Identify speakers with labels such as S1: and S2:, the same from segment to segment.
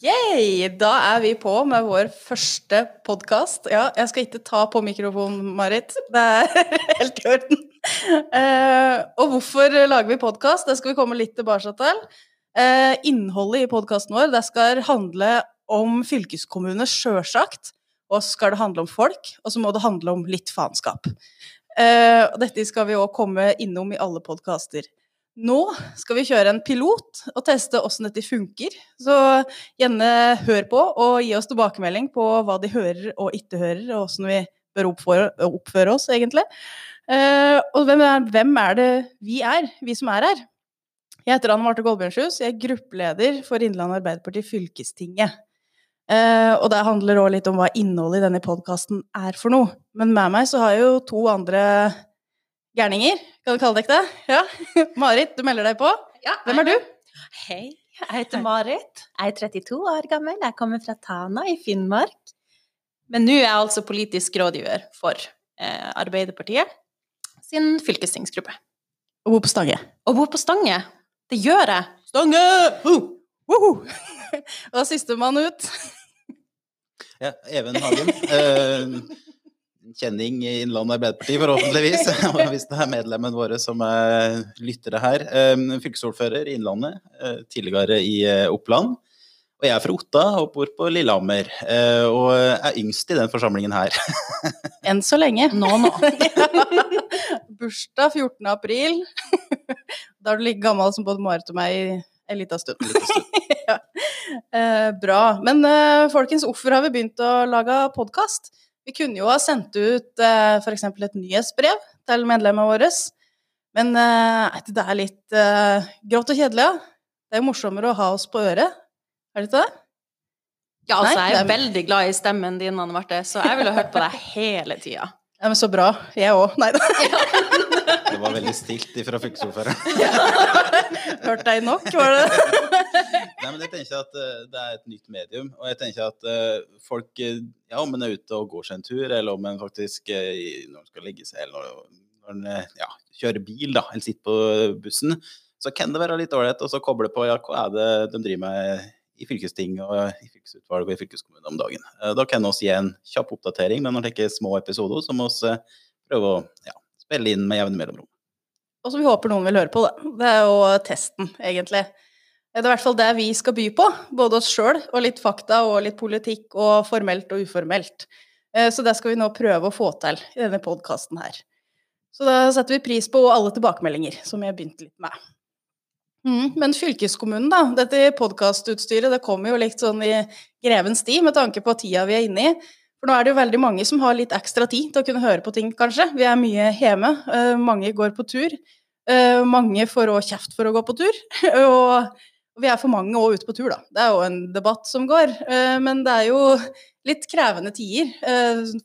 S1: Yay! Da er vi på med vår første podkast. Ja, jeg skal ikke ta på mikrofonen, Marit. Det er helt i orden. Eh, og hvorfor lager vi podkast? Det skal vi komme litt tilbake til. Eh, innholdet i podkasten vår det skal handle om fylkeskommune, sjølsagt. Og så skal det handle om folk, og så må det handle om litt faenskap. Eh, dette skal vi òg komme innom i alle podkaster. Nå skal vi kjøre en pilot og teste åssen dette funker. Så gjerne hør på og gi oss tilbakemelding på hva de hører og ikke hører, og åssen vi bør oppføre, oss, egentlig. Uh, og hvem er, hvem er, det vi er, vi som er her? Jeg heter Anne Marte Golbjørnshus, jeg er gruppeleder for Innlandet Arbeiderparti fylkestinget. Uh, og det handler òg litt om hva innholdet i denne podkasten er for noe. Men med meg så har jeg jo to andre gærninger, kan du kalle deg det? Ja. Marit, du melder deg på.
S2: Ja,
S1: Hvem er du?
S2: Hei, jeg heter Marit. Jeg er 32 år gammel. Jeg kommer fra Tana i Finnmark. Men nå er jeg altså politisk rådgiver for eh, Arbeiderpartiet sin fylkestingsgruppe.
S1: Og bor på Stange.
S2: Og bor på Stange. Det gjør jeg.
S1: Stange! Uh! Uh! Og sistemann ut.
S3: Ja, Even Hagen. Kjenning i Innlandet Arbeiderparti, forhåpentligvis. Hvis det er medlemmene våre som er lyttere her. Eh, fylkesordfører i Innlandet, eh, tidligere i eh, Oppland. Og jeg er fra Otta og bor på Lillehammer. Eh, og er yngst i den forsamlingen her.
S1: Enn så lenge.
S2: Nå, nå.
S1: Bursdag 14. april. Da er du like gammel som både Marit og meg i en liten stund. ja. eh, bra. Men eh, folkens, hvorfor har vi begynt å lage podkast? Vi kunne jo ha sendt ut eh, f.eks. et nyhetsbrev til medlemmene våre. Men eh, det er litt eh, grått og kjedelig, ja. Det er jo morsommere å ha oss på øret. Er det ikke det?
S2: Ja, altså,
S1: Nei,
S2: jeg er
S1: er-
S2: veldig glad i stemmen din, Anne Marte, så jeg ville hørt på deg hele tida.
S1: Ja, men så bra. Jeg òg. Nei da.
S3: Det var veldig stilt fra fylkesordføreren.
S1: Hørte deg nok, var det
S3: Nei, men jeg tenker at eh, det er et nytt medium, og jeg tenker at eh, folk eh, Ja, om en er ute og går seg en tur, eller om en faktisk når en skal legge seg, eller når, en ja, kjører bil, da, eller sitter på bussen, så kan det være litt ålreit å så koble på ja, hva er det de driver med i fylkesting og i fylkesutvalg og i fylkeskommune om dagen. Eh, Da kan vi gi en kjapp oppdatering men når det ikke er små episoder, så må vi eh, prøve å ja, spille inn med jevne mellomrom.
S1: Og som vi håper noen vil høre på, da. Det er jo testen, egentlig. Det er i hvert fall det vi skal by på, både oss sjøl og litt fakta og litt politikk og formelt og uformelt. Eh, Så det skal vi nå prøve å få til i denne podkasten her. Så da setter vi pris på alle tilbakemeldinger, som jeg begynte litt med. Mm, men fylkeskommunen, da. Dette podkastutstyret det kommer jo litt sånn i grevens tid med tanke på tida vi er inne i. For nå er det jo veldig mange som har litt ekstra tid til å kunne høre på ting, kanskje. Vi er mye hjemme. eh, mange går på tur. eh, mange får òg kjeft for å gå på tur. og, vi er for mange òg ute på tur, da. Det er jo en debatt som går. eh, men det er jo litt krevende tider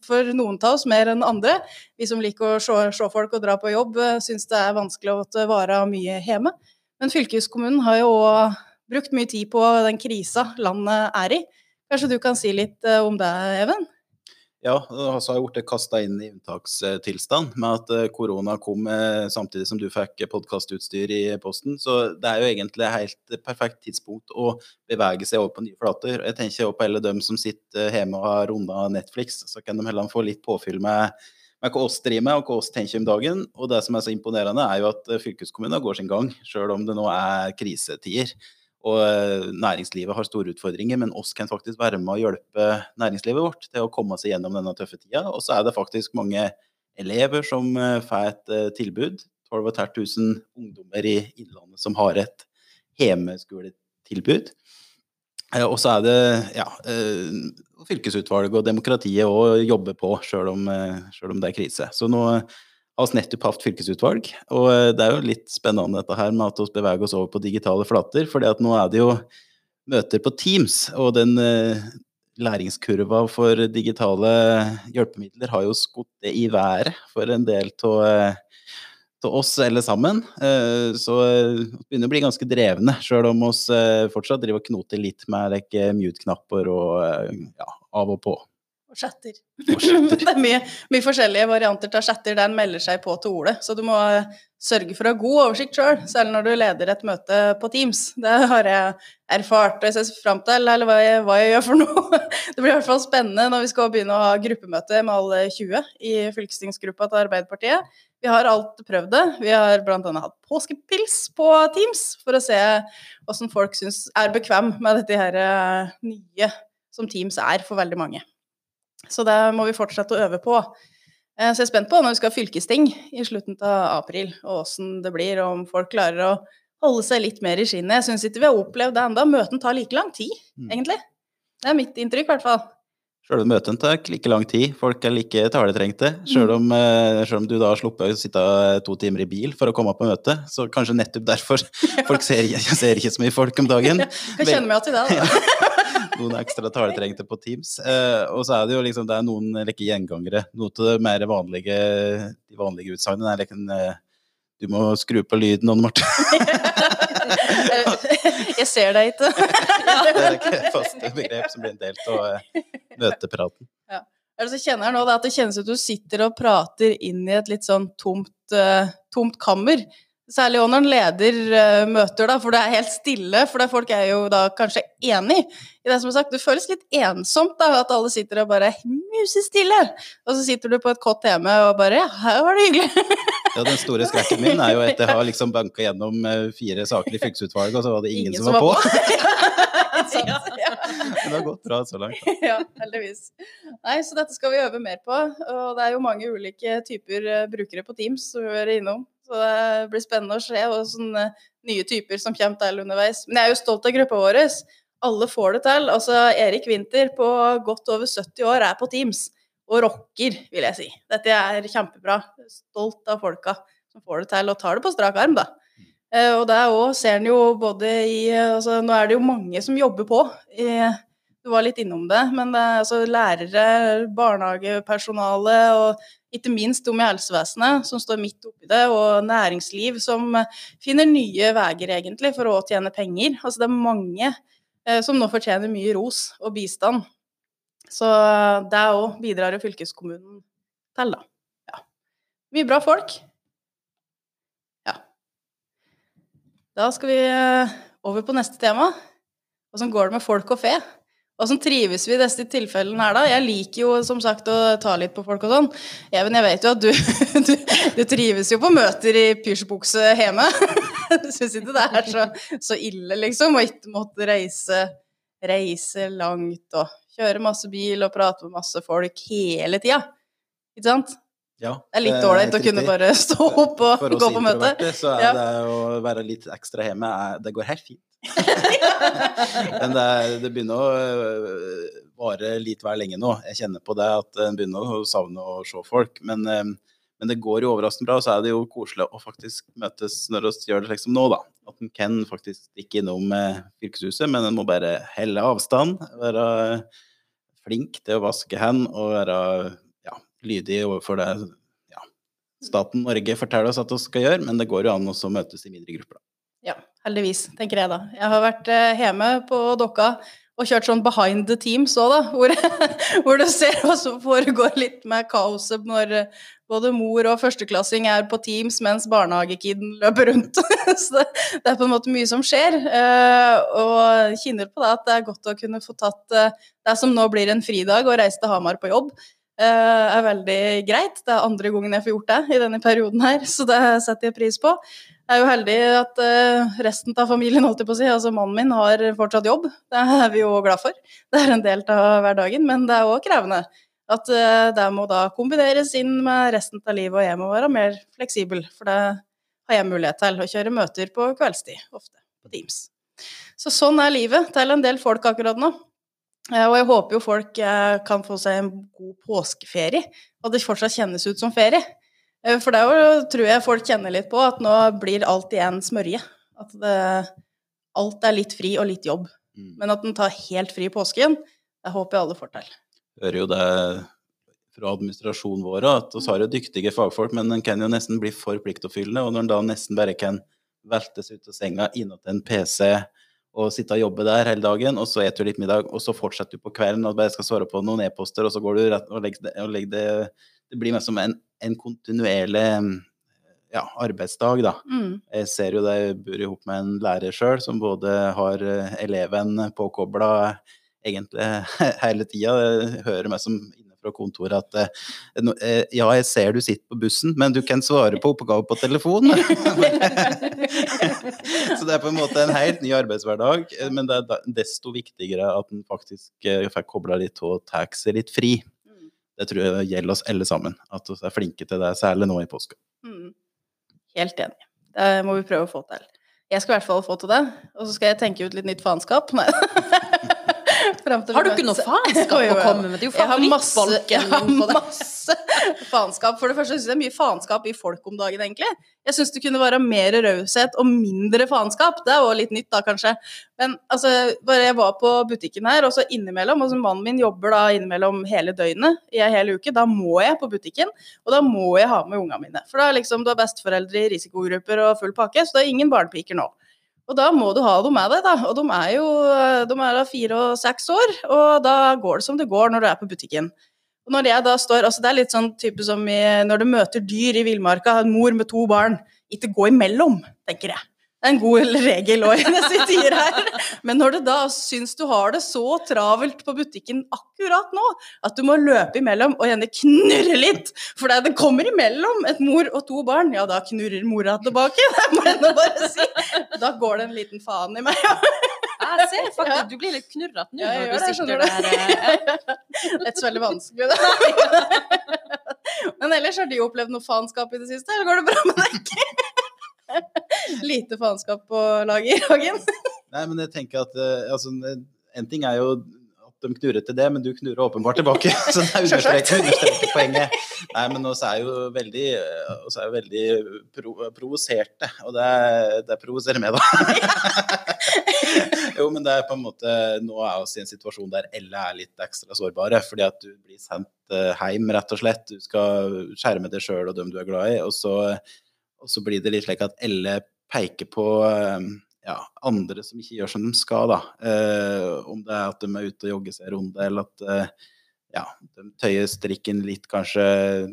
S1: for noen av oss mer enn andre. Vi som liker å se, folk og dra på jobb, syns det er vanskelig å vare mye hjemme. Men fylkeskommunen har jo òg brukt mye tid på den krisa landet er i. Kanskje du kan si litt eh, om det, Even?
S3: Ja, og så har jeg blitt kasta inn i unntakstilstand med at eh, korona kom eh, samtidig som du fikk podkastutstyr i posten. Så det er jo egentlig helt perfekt tidspunkt å bevege seg over på nye flater. Jeg tenker også på alle dem som sitter hjemme og har runda Netflix, så kan de heller få litt påfyll med, med hva oss driver med og hva oss tenker om dagen. Og det som er så imponerende, er jo at eh, fylkeskommunen går sin gang, sjøl om det nå er krisetider og eh, næringslivet har store utfordringer, men oss kan faktisk være med å hjelpe næringslivet vårt til å komme seg gjennom denne tøffe tida. Og så er det faktisk mange elever som eh, får et tilbud. 12 500 ungdommer i Innlandet som har et hjemmeskoletilbud. Eh, Og så er det ja, eh, fylkesutvalget og demokratiet å jobbe på, sjøl om, eh, om det er krise. Så nå har vi nettopp hatt fylkesutvalg, og det er jo litt spennende dette her med at vi beveger oss over på digitale flater, for nå er det jo møter på Teams, og den læringskurva for digitale hjelpemidler har jo skutt i været for en del av oss alle sammen. Eh, Så eh, vi begynner å bli ganske drevne, sjøl om vi eh, fortsatt driver og knoter litt med like, mute-knapper og eh, ja, av og på.
S1: Og chatter.
S3: Og chatter.
S1: det er mye, mye forskjellige varianter av chatter der en melder seg på til ordet. Så du må sørge for å ha god oversikt sjøl, særlig når du leder et møte på Teams. Det har jeg erfart, og jeg ser fram til eller hva jeg, hva jeg, gjør for noe. Det blir i hvert fall spennende når vi skal begynne å ha gruppemøte med alle 20 i fylkestingsgruppa til Arbeiderpartiet. Vi har alt prøvd det. Vi har bl.a. hatt påskepils på Teams for å se hvordan folk syns er bekvem med dette her eh, nye som Teams er for veldig mange. Så det må vi fortsette å øve på. Eh, så jeg er spent på når vi skal ha fylkesting i slutten av april, og åssen det blir, og om folk klarer å holde seg litt mer i skinnet. Jeg syns ikke vi har opplevd det ennå. Møtene tar like lang tid, mm. egentlig. Det er mitt inntrykk, i hvert fall.
S3: Sjøl om møtene tar like lang tid, folk er like taletrengte. Sjøl om, mm. om, du da har sluppet å sitte to timer i bil for å komme på møte, så kanskje nettopp derfor folk ser, ser ikke så mye folk om dagen.
S1: Jeg kjenne meg igjen i det, da.
S3: noen ekstra taletrengte på Teams. Eh, og så er det jo liksom det er noen like gjengangere. Noe av det mer vanlige, de vanlige utsagnene er liksom eh, Du må skru på lyden, Anne Marte.
S1: jeg ser deg ikke.
S3: det er ikke et fast begrep som blir en del av eh, møtepraten.
S1: Ja. Altså, kjenner nå at det kjennes ut som du sitter og prater inn i et litt sånn tomt, uh, tomt kammer. Særlig òg når en leder uh, møter, da, for det er helt stille. For er folk er jo da kanskje enig i det som er sagt. Det føles litt ensomt da, at alle sitter og bare musestille. Og så sitter du på et kott hjemme og bare Ja, her var det hyggelig.
S3: ja, den store skrekken min er jo etter å ha liksom banka gjennom eh, fire saker i fylkesutvalget, og så var det ingen, ingen som, var, var på. ja, ja. Men det har gått bra så langt.
S1: ja, heldigvis. Nei, så dette skal vi øve mer på. Og det er jo mange ulike typer eh, brukere på Teams som vi er innom. Så det blir spennende å se og sånne nye typer som kommer til underveis. Men jeg er jo stolt av gruppa vår. Alle får det til. Altså, Erik Winther på godt over 70 år er på Teams og rocker, vil jeg si. Dette er kjempebra. Stolt av folka som får det til, og tar det på strak arm, da. Eh, og det òg ser en jo både i altså, Nå er det jo mange som jobber på. Du var litt innom det, men det er altså lærere, barnehagepersonale og ikke minst de i helsevesenet som står midt oppi det, og næringsliv som finner nye veier egentlig for å tjene penger. Altså det er mange eh, som nå fortjener mye ros og bistand. Så det òg bidrar jo fylkeskommunen til, da. Ja. Mye bra folk. Ja. Da skal vi eh, over på neste tema. Åssen går det med folk og fe? Åssen trives vi i disse tilfellene her, da? Jeg liker jo som sagt å ta litt på folk og sånn. Even, jeg vet jo at du, du, du trives jo på møter i pysjbukse hjemme. Du syns ikke det er så, så, ille, liksom, å ikke måtte reise, reise langt og kjøre masse bil og prate med masse folk hele tida. Ikke sant?
S3: Ja,
S1: det er litt ålreit å kunne bare stå opp og gå på møte.
S3: For oss så er ja. det å være litt ekstra hjemme, det går helt fint. Men det, det, begynner å øh, vare litt hver lenge nå. Jeg kjenner på det at en begynner å savne å se folk. Men, øh, men, det går jo overraskende bra, og så er det jo koselig å faktisk møtes når vi gjør det slik som nå, da. At en kan faktisk stikke innom fylkeshuset, men en må bare helle avstand. Være flink til å vaske hendene og være ja, lydig overfor det ja, staten Norge forteller oss at vi skal gjøre, men det går jo an å møtes i mindre grupper.
S1: Heldigvis, tenker jeg da. Jeg har vært eh, hjemme på Dokka og kjørt sånn behind the teams òg, da. Hvor, hvor, du ser hva som foregår litt med kaoset når eh, både mor og førsteklassing er på Teams mens barnehagekiden løper rundt. Så det, det, er på en måte mye som skjer. Eh, og kjenner på det at det er godt å kunne få tatt det som nå blir en fridag, og reise til Hamar på jobb. er veldig greit. Det er andre gangen jeg får gjort det i denne perioden her, så det setter jeg pris på. Jeg er jo heldig at uh, resten av familien, holdt jeg på å si, altså mannen min, har fortsatt jobb. Det er vi jo glad for. Det er en del av hverdagen, men det er òg krevende. At uh, det må da kombineres inn med resten av livet, og jeg må være mer fleksibel. For det har jeg mulighet til, å kjøre møter på kveldstid, ofte på Teams. Så sånn er livet til en del folk akkurat nå. Uh, og jeg håper jo folk kan få seg en god påskeferie, og det fortsatt kjennes ut som ferie. Eh, for det tror jeg folk kjenner litt på, at nå blir alt igjen smørje. At det, alt er litt fri og litt jobb. Mm. Men at den tar helt fri i påsken, det håper jeg alle får til.
S3: Hører jo det fra administrasjonen vår at vi har jo dyktige fagfolk, men den kan jo nesten bli for pliktoppfyllende. Og når en da nesten bare kan veltes ut av senga inntil en PC og sitte og jobbe der hele dagen, og så spiser du litt middag, og så fortsetter du på kvelden og bare skal svare på noen e-poster, og så går du rett og legger det, og legger det Det blir mer som en en kontinuerlig ja, arbeidsdag, da.
S1: Mm.
S3: Jeg ser jo det, jeg bor i hop med en lærer sjøl, som både har eh, eleven påkobla egentlig hele tida. Jeg hører meg som inne fra kontoret at eh, eh, ja, jeg ser du sitter på bussen, men du kan svare på oppgaver på telefon. Så det er på en måte en helt ny arbeidshverdag, men det er desto viktigere at en faktisk får kobla litt og tar seg litt fri. Det tror jeg gjelder oss alle sammen, at vi er flinke til det, særlig nå i påska.
S1: Mm. Helt enig. Det må vi prøve å få til. Jeg skal i hvert fall få til det. Og så skal jeg tenke ut litt nytt faenskap. Nei.
S2: Har du ikke noe faenskap å komme med? Det er jo favorittbolken min på det.
S1: masse faenskap. For det første syns jeg det er mye faenskap i folk om dagen, egentlig. Jeg syns det kunne være mer raushet og mindre faenskap. Det er jo litt nytt, da, kanskje. Men altså, bare jeg var på butikken her, og så innimellom altså Mannen min jobber da innimellom hele døgnet i ei hel uke. Da må jeg på butikken, og da må jeg ha med ungene mine. For da liksom, du har besteforeldre i risikogrupper og full pakke, så det er ingen barnepiker nå. Og da må du ha dem med deg, da. Og de er jo de er da fire og seks år, og da går det som det går når du er på butikken. Og når jeg da står, altså Det er litt sånn type som i, når du møter dyr i villmarka, en mor med to barn. Ikke gå imellom, tenker jeg. Det en god regel òg mens vi tider her. Men når du da syns du har det så travelt på butikken akkurat nå, at du må løpe imellom og gjerne knurre litt, for det kommer imellom et mor og to barn, ja, da knurrer mora tilbake. Det må jeg nå bare si. Da går det en liten faen i meg.
S2: Jeg ser faktisk, du blir litt knurrete nå
S1: Ja, jeg gjør det, skjønner
S2: du. eh,
S1: Det er ikke så veldig vanskelig, det. Men ellers har de opplevd noe faenskap i det siste, eller går det bra med deg? Lite faenskap på i Hagen.
S3: Nei, men jeg tenker at eh, altså, En ting er jo at de knurrer til det, men du knurrer åpenbart tilbake. Så det er understreker, poenget. Nei, men også er jo veldig, oss er jo veldig pro, provoserte, og det, er- det provoserer meg, da. jo, men det er på en måte Nå er vi i en situasjon der alle er litt ekstra sårbare, fordi at du blir sendt eh, hjem, rett og slett. Du skal skjerme deg sjøl og dem du er glad i, og så, og så blir det litt slik at alle peker på eh, ja, andre som ikke gjør som de skal, da. Eh, om det er at de er ute og jogger seg runde, eller at eh, ja, de tøyer strikken litt, kanskje.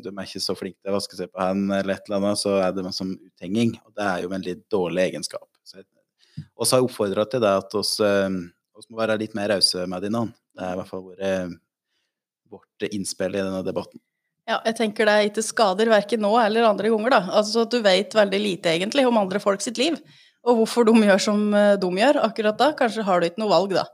S3: De er ikke så flinke til å vaske seg på hendene, eller et eller annet, så er det som uthenging. Og det er jo en veldig dårlig egenskap. Og så har jeg oppfordra til det at oss, eh, oss må være litt mer rause med hverandre. Det er i hvert fall vårt innspill i denne debatten.
S1: Ja, jeg tenker det ikke skader verken nå eller andre ganger, da. Altså at du vet veldig lite egentlig om andre folk sitt liv, og hvorfor de gjør som eh, de gjør akkurat da. Kanskje har du ikke noe valg, da,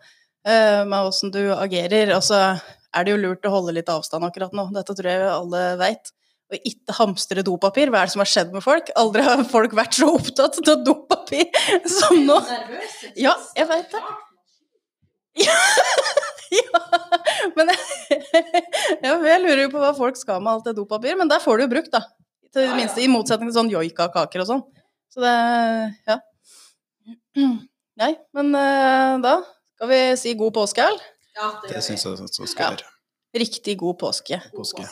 S1: eh, med åssen du agerer. Og så er det jo lurt å holde litt avstand akkurat nå. Dette tror jeg alle veit. Og ikke hamstre dopapir. Hva er det som har skjedd med folk? Aldri har folk vært så opptatt av dopapir som nå. Ja, jeg veit det. Ja, men ja, jeg lurer jo på hva folk skal med alt det dopapir, men der får du jo brukt, da. Til det minste, I motsetning til sånn joikakaker og sånn. Så det Ja. Nei, men eh, da skal vi si god påske, eller?
S3: Det syns jeg så
S1: Ja.
S3: skal gjøre.
S1: Riktig god påske.
S3: God Påske.